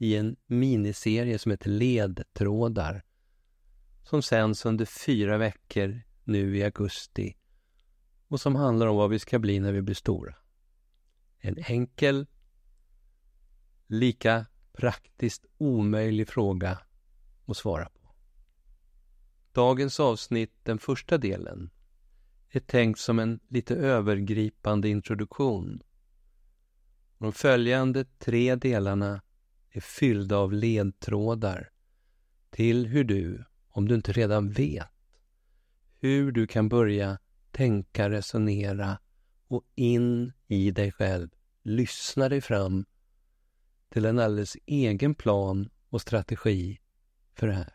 i en miniserie som heter Ledtrådar som sänds under fyra veckor nu i augusti och som handlar om vad vi ska bli när vi blir stora. En enkel, lika praktiskt omöjlig fråga att svara på. Dagens avsnitt, den första delen, är tänkt som en lite övergripande introduktion. De följande tre delarna är fyllda av ledtrådar till hur du, om du inte redan vet, hur du kan börja tänka, resonera och in i dig själv lyssna dig fram till en alldeles egen plan och strategi för det här.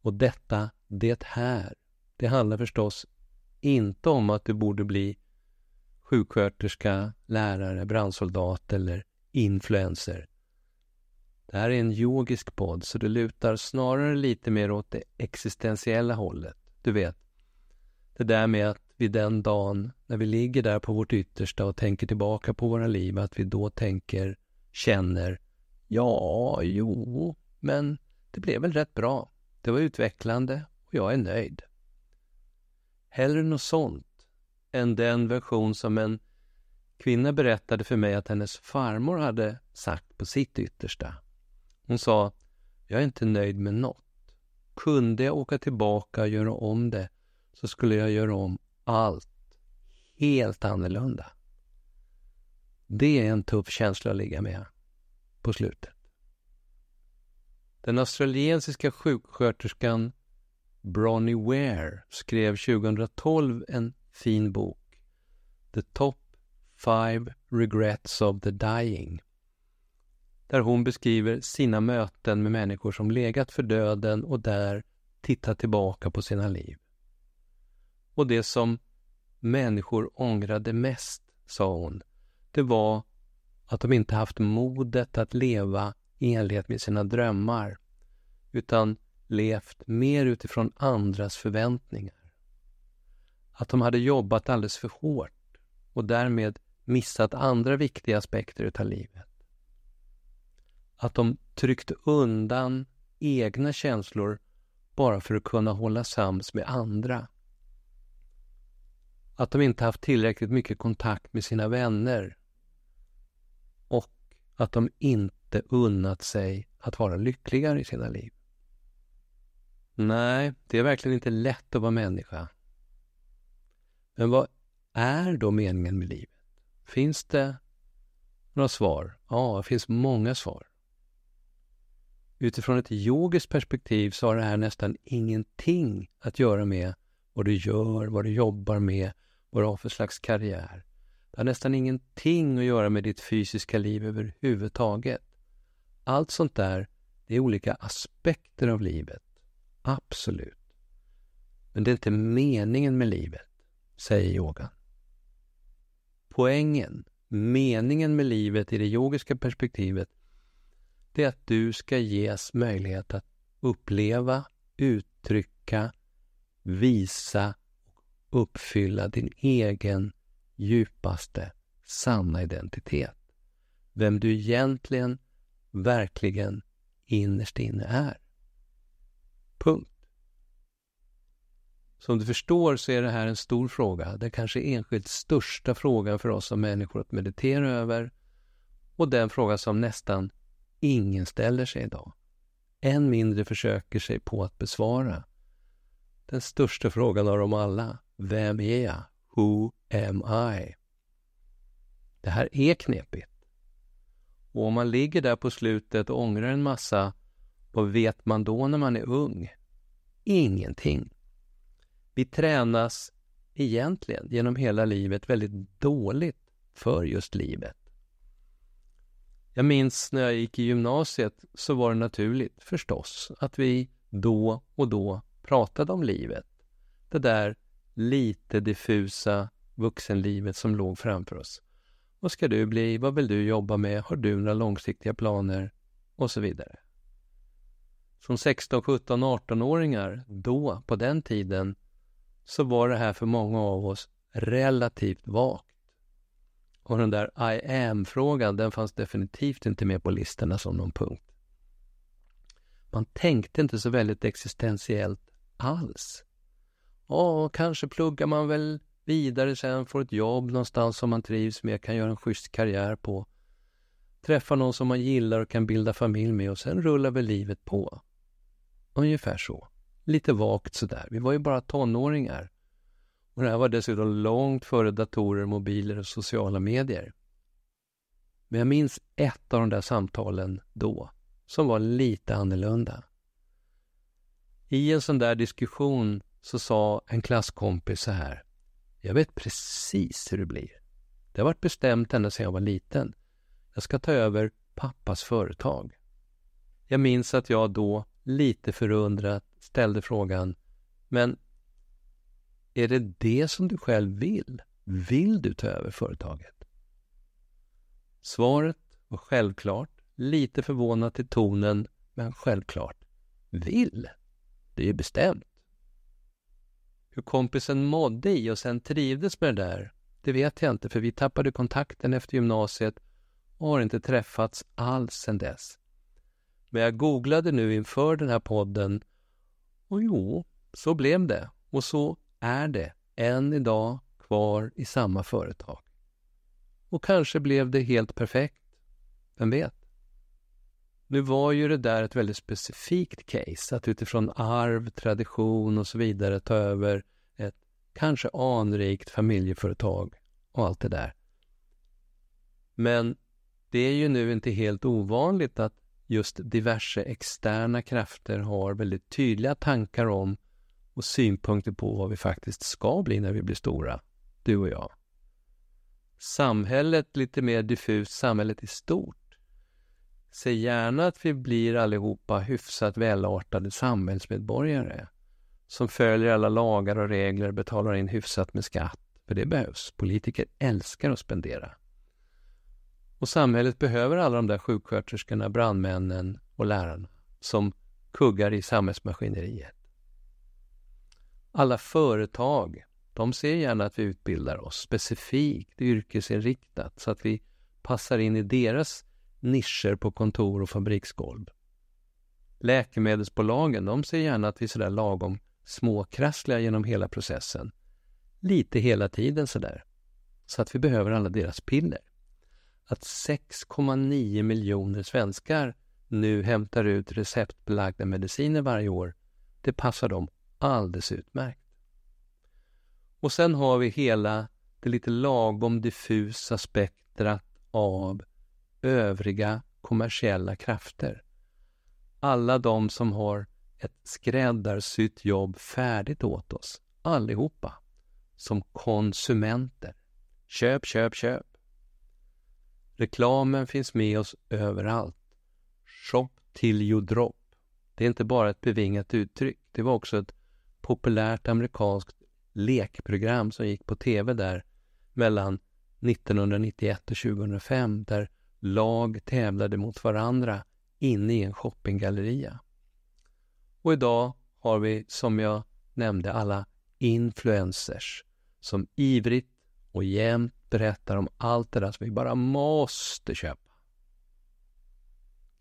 Och detta, det här, det handlar förstås inte om att du borde bli sjuksköterska, lärare, brandsoldat eller influencer. Det här är en yogisk podd, så det lutar snarare lite mer åt det existentiella hållet. Du vet, det där med att vi den dagen när vi ligger där på vårt yttersta och tänker tillbaka på våra liv, att vi då tänker, känner, ja, jo, men det blev väl rätt bra. Det var utvecklande och jag är nöjd. Hellre något sånt än den version som en kvinna berättade för mig att hennes farmor hade sagt på sitt yttersta. Hon sa, jag är inte nöjd med något. Kunde jag åka tillbaka och göra om det så skulle jag göra om allt helt annorlunda. Det är en tuff känsla att ligga med på slutet. Den australiensiska sjuksköterskan Bronnie Ware skrev 2012 en fin bok, The Top Five Regrets of the Dying, där hon beskriver sina möten med människor som legat för döden och där tittat tillbaka på sina liv. Och det som människor ångrade mest, sa hon, det var att de inte haft modet att leva i enlighet med sina drömmar, utan levt mer utifrån andras förväntningar. Att de hade jobbat alldeles för hårt och därmed missat andra viktiga aspekter utav livet. Att de tryckte undan egna känslor bara för att kunna hålla sams med andra. Att de inte haft tillräckligt mycket kontakt med sina vänner. Och att de inte unnat sig att vara lyckligare i sina liv. Nej, det är verkligen inte lätt att vara människa. Men vad är då meningen med livet? Finns det några svar? Ja, det finns många svar. Utifrån ett yogiskt perspektiv så har det här nästan ingenting att göra med vad du gör, vad du jobbar med, vad du har för slags karriär. Det har nästan ingenting att göra med ditt fysiska liv överhuvudtaget. Allt sånt där, det är olika aspekter av livet. Absolut. Men det är inte meningen med livet, säger yogan. Poängen, meningen med livet i det yogiska perspektivet, det är att du ska ges möjlighet att uppleva, uttrycka, visa och uppfylla din egen djupaste sanna identitet. Vem du egentligen, verkligen innerst inne är. Punkt. Som du förstår så är det här en stor fråga. Det kanske enskilt största frågan för oss som människor att meditera över och den fråga som nästan ingen ställer sig idag. Än mindre försöker sig på att besvara. Den största frågan av dem alla. Vem är jag? Who am I? Det här är knepigt. Och om man ligger där på slutet och ångrar en massa, vad vet man då när man är ung? Ingenting. Vi tränas egentligen genom hela livet väldigt dåligt för just livet. Jag minns när jag gick i gymnasiet så var det naturligt förstås att vi då och då pratade om livet. Det där lite diffusa vuxenlivet som låg framför oss. Vad ska du bli? Vad vill du jobba med? Har du några långsiktiga planer? Och så vidare. Som 16, 17, 18-åringar, då, på den tiden, så var det här för många av oss relativt vagt. Och den där I am-frågan, den fanns definitivt inte med på listorna som någon punkt. Man tänkte inte så väldigt existentiellt alls. Ja, kanske pluggar man väl vidare sen, får ett jobb någonstans som man trivs med, kan göra en schysst karriär på. Träffa någon som man gillar och kan bilda familj med och sen rullar väl livet på. Ungefär så. Lite vagt sådär. Vi var ju bara tonåringar. Och det här var dessutom långt före datorer, mobiler och sociala medier. Men jag minns ett av de där samtalen då, som var lite annorlunda. I en sån där diskussion så sa en klasskompis så här. Jag vet precis hur det blir. Det har varit bestämt ända sedan jag var liten. Jag ska ta över pappas företag. Jag minns att jag då, lite förundrat, ställde frågan Men är det det som du själv vill? Vill du ta över företaget? Svaret var självklart, lite förvånat i tonen, men självklart. Vill? Det är ju bestämt. Hur kompisen mådde i och sen trivdes med det där, det vet jag inte för vi tappade kontakten efter gymnasiet och har inte träffats alls sen dess. Men jag googlade nu inför den här podden och jo, så blev det. Och så är det än idag kvar i samma företag. Och kanske blev det helt perfekt. Vem vet? Nu var ju det där ett väldigt specifikt case, att utifrån arv, tradition och så vidare ta över ett kanske anrikt familjeföretag och allt det där. Men det är ju nu inte helt ovanligt att just diverse externa krafter har väldigt tydliga tankar om och synpunkter på vad vi faktiskt ska bli när vi blir stora, du och jag. Samhället, lite mer diffust, samhället i stort, Se gärna att vi blir allihopa hyfsat välartade samhällsmedborgare som följer alla lagar och regler, betalar in hyfsat med skatt, för det behövs. Politiker älskar att spendera. Och samhället behöver alla de där sjuksköterskorna, brandmännen och lärarna som kuggar i samhällsmaskineriet. Alla företag, de ser gärna att vi utbildar oss specifikt yrkesinriktat så att vi passar in i deras nischer på kontor och fabriksgolv. Läkemedelsbolagen, de ser gärna att vi är sådär lagom småkrassliga genom hela processen. Lite hela tiden sådär. Så att vi behöver alla deras piller att 6,9 miljoner svenskar nu hämtar ut receptbelagda mediciner varje år, det passar dem alldeles utmärkt. Och sen har vi hela det lite lagom diffusa spektrat av övriga kommersiella krafter. Alla de som har ett skräddarsytt jobb färdigt åt oss, allihopa, som konsumenter. Köp, köp, köp. Reklamen finns med oss överallt. Shop till you drop. Det är inte bara ett bevingat uttryck. Det var också ett populärt amerikanskt lekprogram som gick på tv där mellan 1991 och 2005 där lag tävlade mot varandra inne i en shoppinggalleria. Och idag har vi, som jag nämnde, alla influencers som ivrigt och jämt berättar om allt det där som vi bara måste köpa.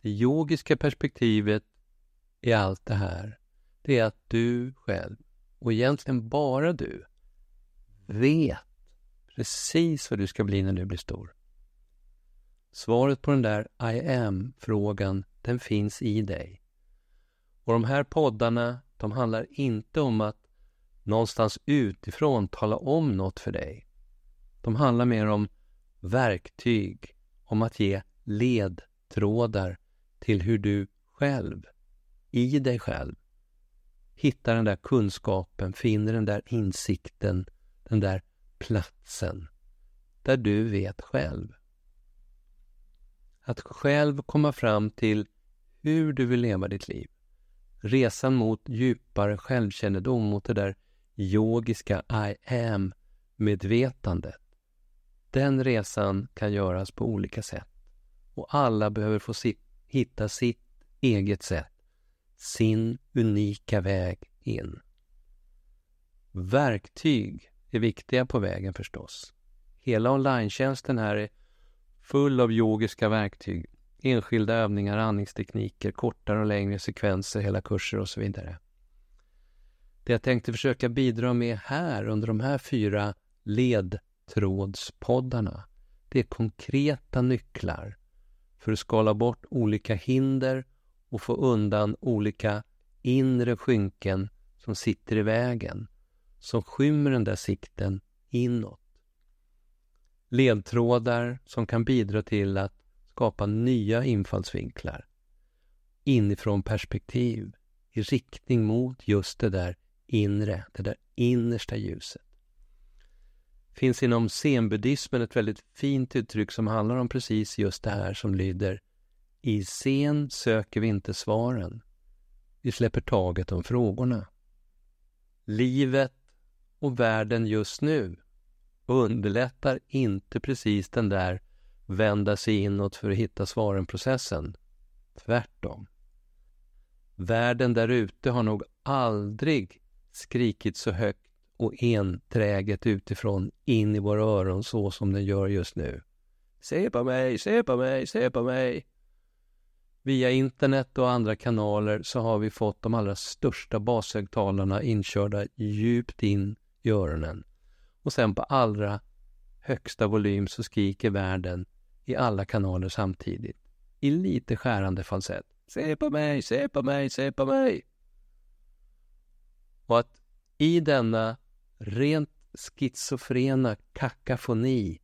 Det yogiska perspektivet i allt det här, det är att du själv, och egentligen bara du, vet precis vad du ska bli när du blir stor. Svaret på den där I am-frågan, den finns i dig. Och de här poddarna, de handlar inte om att någonstans utifrån tala om något för dig. De handlar mer om verktyg, om att ge ledtrådar till hur du själv, i dig själv, hittar den där kunskapen, finner den där insikten, den där platsen där du vet själv. att själv komma fram till hur du vill leva ditt liv. Resan mot djupare självkännedom, mot det där yogiska I am-medvetandet. Den resan kan göras på olika sätt och alla behöver få sitt, hitta sitt eget sätt, sin unika väg in. Verktyg är viktiga på vägen förstås. Hela online här är full av yogiska verktyg, enskilda övningar, andningstekniker, kortare och längre sekvenser, hela kurser och så vidare. Det jag tänkte försöka bidra med här under de här fyra ledtrådspoddarna, det är konkreta nycklar för att skala bort olika hinder och få undan olika inre skynken som sitter i vägen, som skymmer den där sikten inåt. Ledtrådar som kan bidra till att skapa nya infallsvinklar inifrån perspektiv i riktning mot just det där inre, det där innersta ljuset. Det finns inom zenbuddismen ett väldigt fint uttryck som handlar om precis just det här som lyder i scen söker vi inte svaren. Vi släpper taget om frågorna. Livet och världen just nu underlättar inte precis den där vända sig inåt för att hitta svaren-processen. Tvärtom. Världen där ute har nog aldrig skrikit så högt och enträget utifrån in i våra öron så som den gör just nu. Se på mig, se på mig, se på mig. Via internet och andra kanaler så har vi fått de allra största bashögtalarna inkörda djupt in i öronen. Och sen på allra högsta volym så skriker världen i alla kanaler samtidigt. I lite skärande falsett. Se på mig, se på mig, se på mig. Och att i denna rent schizofrena kakafoni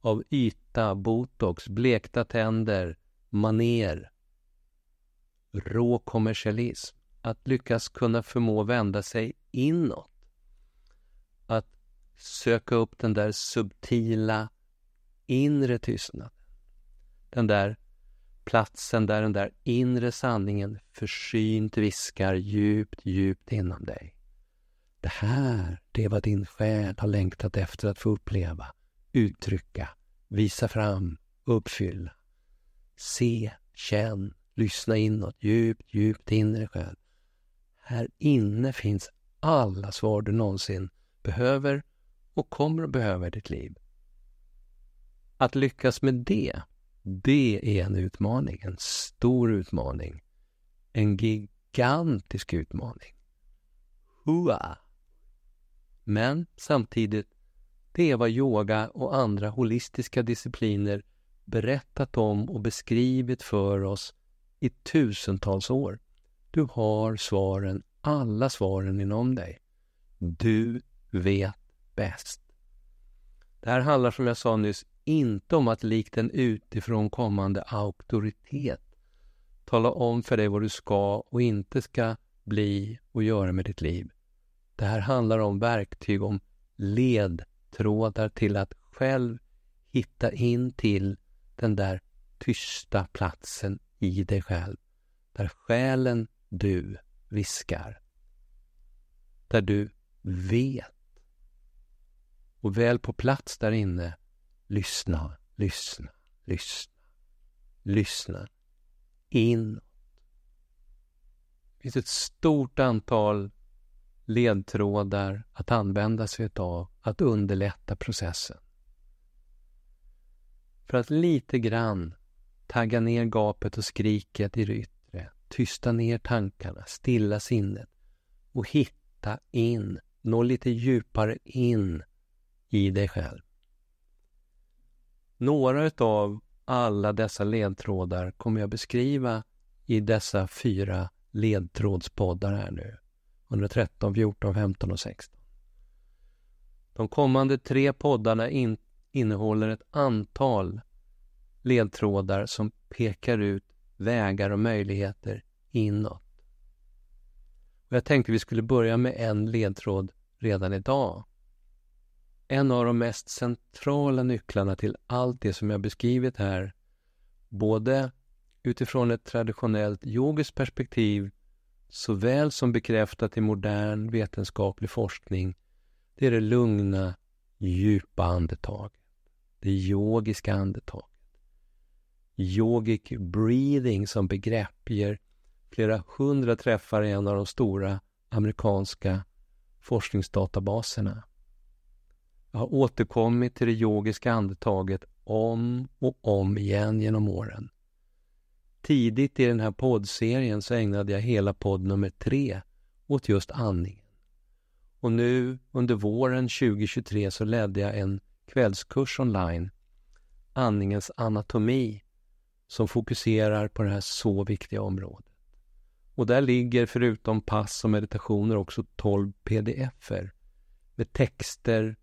av yta, botox, blekta tänder, maner, rå kommersialism, att lyckas kunna förmå vända sig inåt. Att söka upp den där subtila inre tystnaden. Den där platsen där den där inre sanningen försynt viskar djupt, djupt inom dig. Det här, det är vad din själ har längtat efter att få uppleva, uttrycka, visa fram, uppfylla. Se, känn, lyssna inåt, djupt, djupt in i dig själv. Här inne finns alla svar du någonsin behöver och kommer att behöva i ditt liv. Att lyckas med det, det är en utmaning, en stor utmaning. En gigantisk utmaning. Hua! Men samtidigt, det är vad yoga och andra holistiska discipliner berättat om och beskrivit för oss i tusentals år. Du har svaren, alla svaren inom dig. Du vet bäst. Det här handlar som jag sa nyss inte om att likt en utifrån kommande auktoritet tala om för dig vad du ska och inte ska bli och göra med ditt liv. Det här handlar om verktyg, om ledtrådar till att själv hitta in till den där tysta platsen i dig själv. Där själen du viskar. Där du vet. Och väl på plats där inne, lyssna, lyssna, lyssna, lyssna inåt. Det finns ett stort antal ledtrådar att använda sig av att underlätta processen. För att lite grann tagga ner gapet och skriket i det yttre, tysta ner tankarna, stilla sinnet och hitta in, nå lite djupare in i dig själv. Några av alla dessa ledtrådar kommer jag beskriva i dessa fyra ledtrådspoddar här nu. 113, 14, 15 och 16. De kommande tre poddarna in, innehåller ett antal ledtrådar som pekar ut vägar och möjligheter inåt. Och jag tänkte vi skulle börja med en ledtråd redan idag. En av de mest centrala nycklarna till allt det som jag beskrivit här både utifrån ett traditionellt yogiskt perspektiv såväl som bekräftat i modern vetenskaplig forskning, det är det lugna, djupa andetaget. Det yogiska andetaget. Yogic breathing som begrepp ger flera hundra träffar i en av de stora amerikanska forskningsdatabaserna. Jag har återkommit till det yogiska andetaget om och om igen genom åren. Tidigt i den här poddserien så ägnade jag hela podd nummer tre åt just andningen. Och nu under våren 2023 så ledde jag en kvällskurs online, Andningens anatomi, som fokuserar på det här så viktiga området. Och där ligger förutom pass och meditationer också 12 pdf-er med texter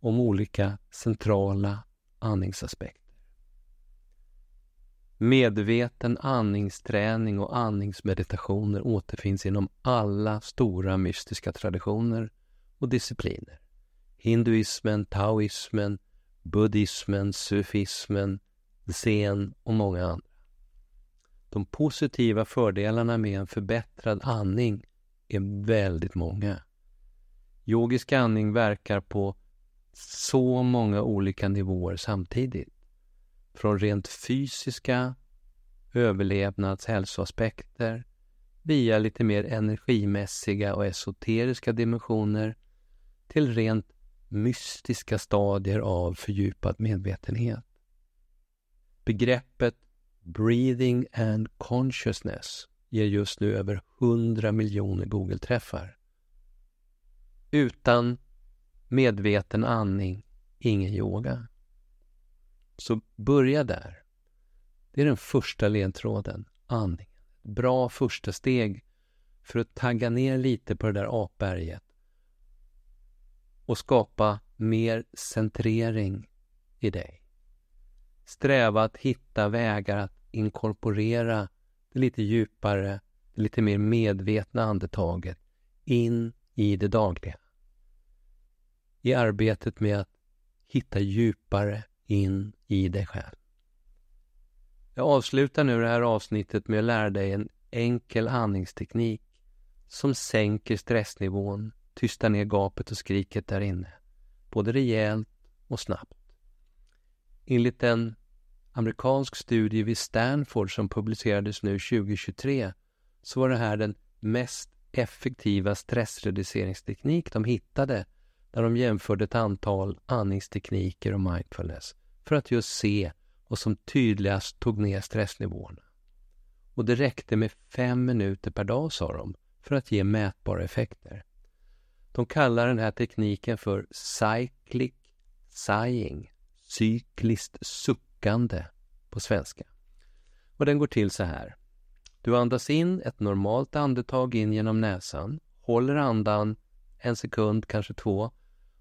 om olika centrala andningsaspekter. Medveten andningsträning och andningsmeditationer återfinns inom alla stora mystiska traditioner och discipliner. Hinduismen, taoismen, buddhismen, sufismen, zen och många andra. De positiva fördelarna med en förbättrad andning är väldigt många. Yogisk andning verkar på så många olika nivåer samtidigt. Från rent fysiska överlevnads hälsoaspekter via lite mer energimässiga och esoteriska dimensioner till rent mystiska stadier av fördjupad medvetenhet. Begreppet Breathing and Consciousness ger just nu över 100 miljoner Google-träffar. Utan medveten andning, ingen yoga. Så börja där. Det är den första ledtråden, andningen. Bra första steg för att tagga ner lite på det där apberget och skapa mer centrering i dig. Sträva att hitta vägar att inkorporera det lite djupare, det lite mer medvetna andetaget in i det dagliga. I arbetet med att hitta djupare in i dig själv. Jag avslutar nu det här avsnittet med att lära dig en enkel andningsteknik som sänker stressnivån, tystar ner gapet och skriket där inne, både rejält och snabbt. Enligt en amerikansk studie vid Stanford som publicerades nu 2023 så var det här den mest effektiva stressreduceringsteknik de hittade när de jämförde ett antal andningstekniker och mindfulness för att just se vad som tydligast tog ner stressnivåerna. Och det räckte med fem minuter per dag, sa de, för att ge mätbara effekter. De kallar den här tekniken för cyclic sighing, cykliskt suckande på svenska. Och den går till så här. Du andas in ett normalt andetag in genom näsan, håller andan en sekund, kanske två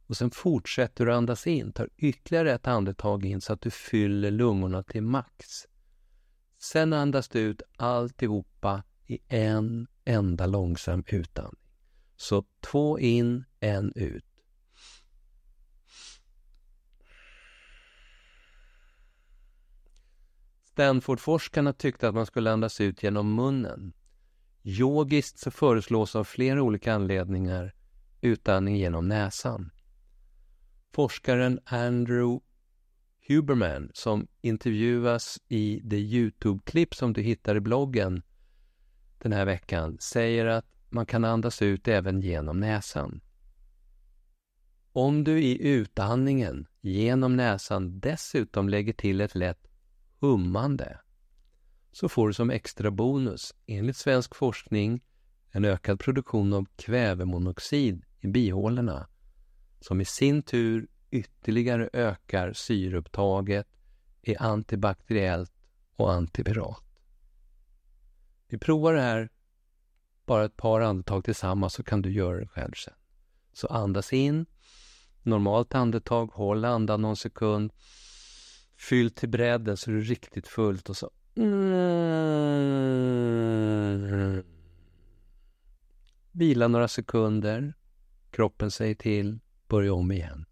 och sen fortsätter du andas in, tar ytterligare ett andetag in så att du fyller lungorna till max. Sen andas du ut alltihopa i en enda långsam utandning. Så två in, en ut. Stanfordforskarna tyckte att man skulle andas ut genom munnen. Yogiskt så föreslås av flera olika anledningar utandning genom näsan. Forskaren Andrew Huberman som intervjuas i det Youtube-klipp som du hittar i bloggen den här veckan säger att man kan andas ut även genom näsan. Om du i utandningen genom näsan dessutom lägger till ett lätt hummande så får du som extra bonus, enligt svensk forskning, en ökad produktion av kvävemonoxid i bihålorna som i sin tur ytterligare ökar syreupptaget, är antibakteriellt och antipirat. Vi provar det här bara ett par andetag tillsammans så kan du göra det själv sen. Så andas in, normalt andetag, håll andan någon sekund, Fyll till bredden så är det riktigt fullt och så. Vila några sekunder. Kroppen säger till. Börja om igen.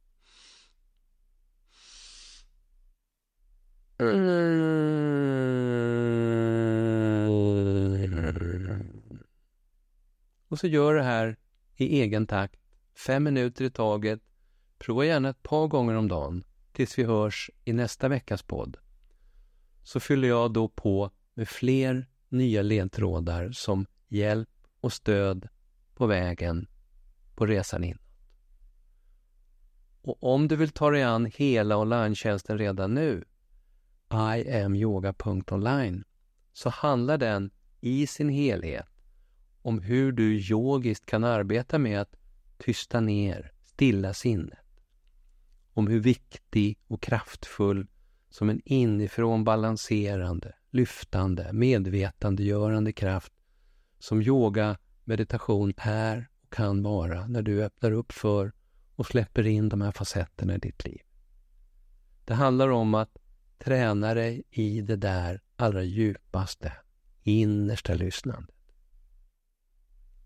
Och så gör det här i egen takt, fem minuter i taget. Prova gärna ett par gånger om dagen tills vi hörs i nästa veckas podd. Så fyller jag då på med fler nya ledtrådar som hjälp och stöd på vägen på resan in. Och om du vill ta dig an hela online redan nu, iamyoga.online, så handlar den i sin helhet om hur du yogiskt kan arbeta med att tysta ner, stilla sinnet. Om hur viktig och kraftfull som en inifrån balanserande, lyftande, medvetandegörande kraft som yoga, meditation är och kan vara när du öppnar upp för och släpper in de här facetterna i ditt liv. Det handlar om att träna dig i det där allra djupaste, innersta lyssnandet.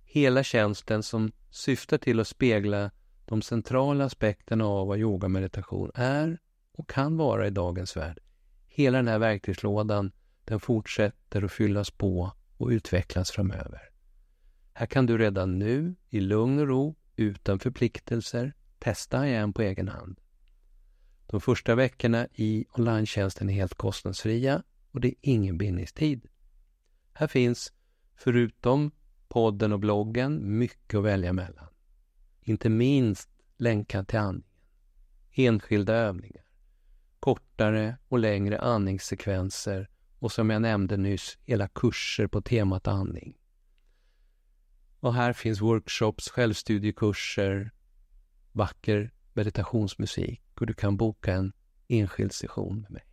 Hela tjänsten som syftar till att spegla de centrala aspekterna av vad yoga meditation är och kan vara i dagens värld. Hela den här verktygslådan, den fortsätter att fyllas på och utvecklas framöver. Här kan du redan nu, i lugn och ro, utan förpliktelser, testa igen på egen hand. De första veckorna i online är helt kostnadsfria och det är ingen bindningstid. Här finns, förutom podden och bloggen, mycket att välja mellan. Inte minst länkar till andningen, enskilda övningar, kortare och längre andningssekvenser och som jag nämnde nyss, hela kurser på temat andning. Och här finns workshops, självstudiekurser, vacker meditationsmusik och du kan boka en enskild session med mig.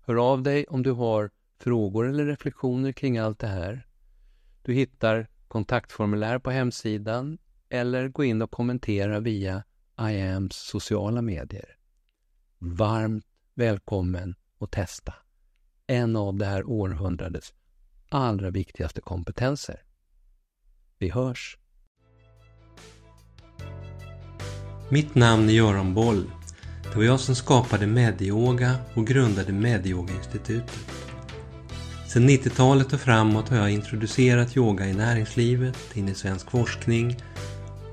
Hör av dig om du har frågor eller reflektioner kring allt det här. Du hittar kontaktformulär på hemsidan eller gå in och kommentera via IAMs sociala medier. Varmt välkommen att testa en av det här århundradets allra viktigaste kompetenser. Vi hörs! Mitt namn är Göran Boll. Det var jag som skapade Medioga och grundade Medioga-institutet. Sedan 90-talet och framåt har jag introducerat yoga i näringslivet, in i svensk forskning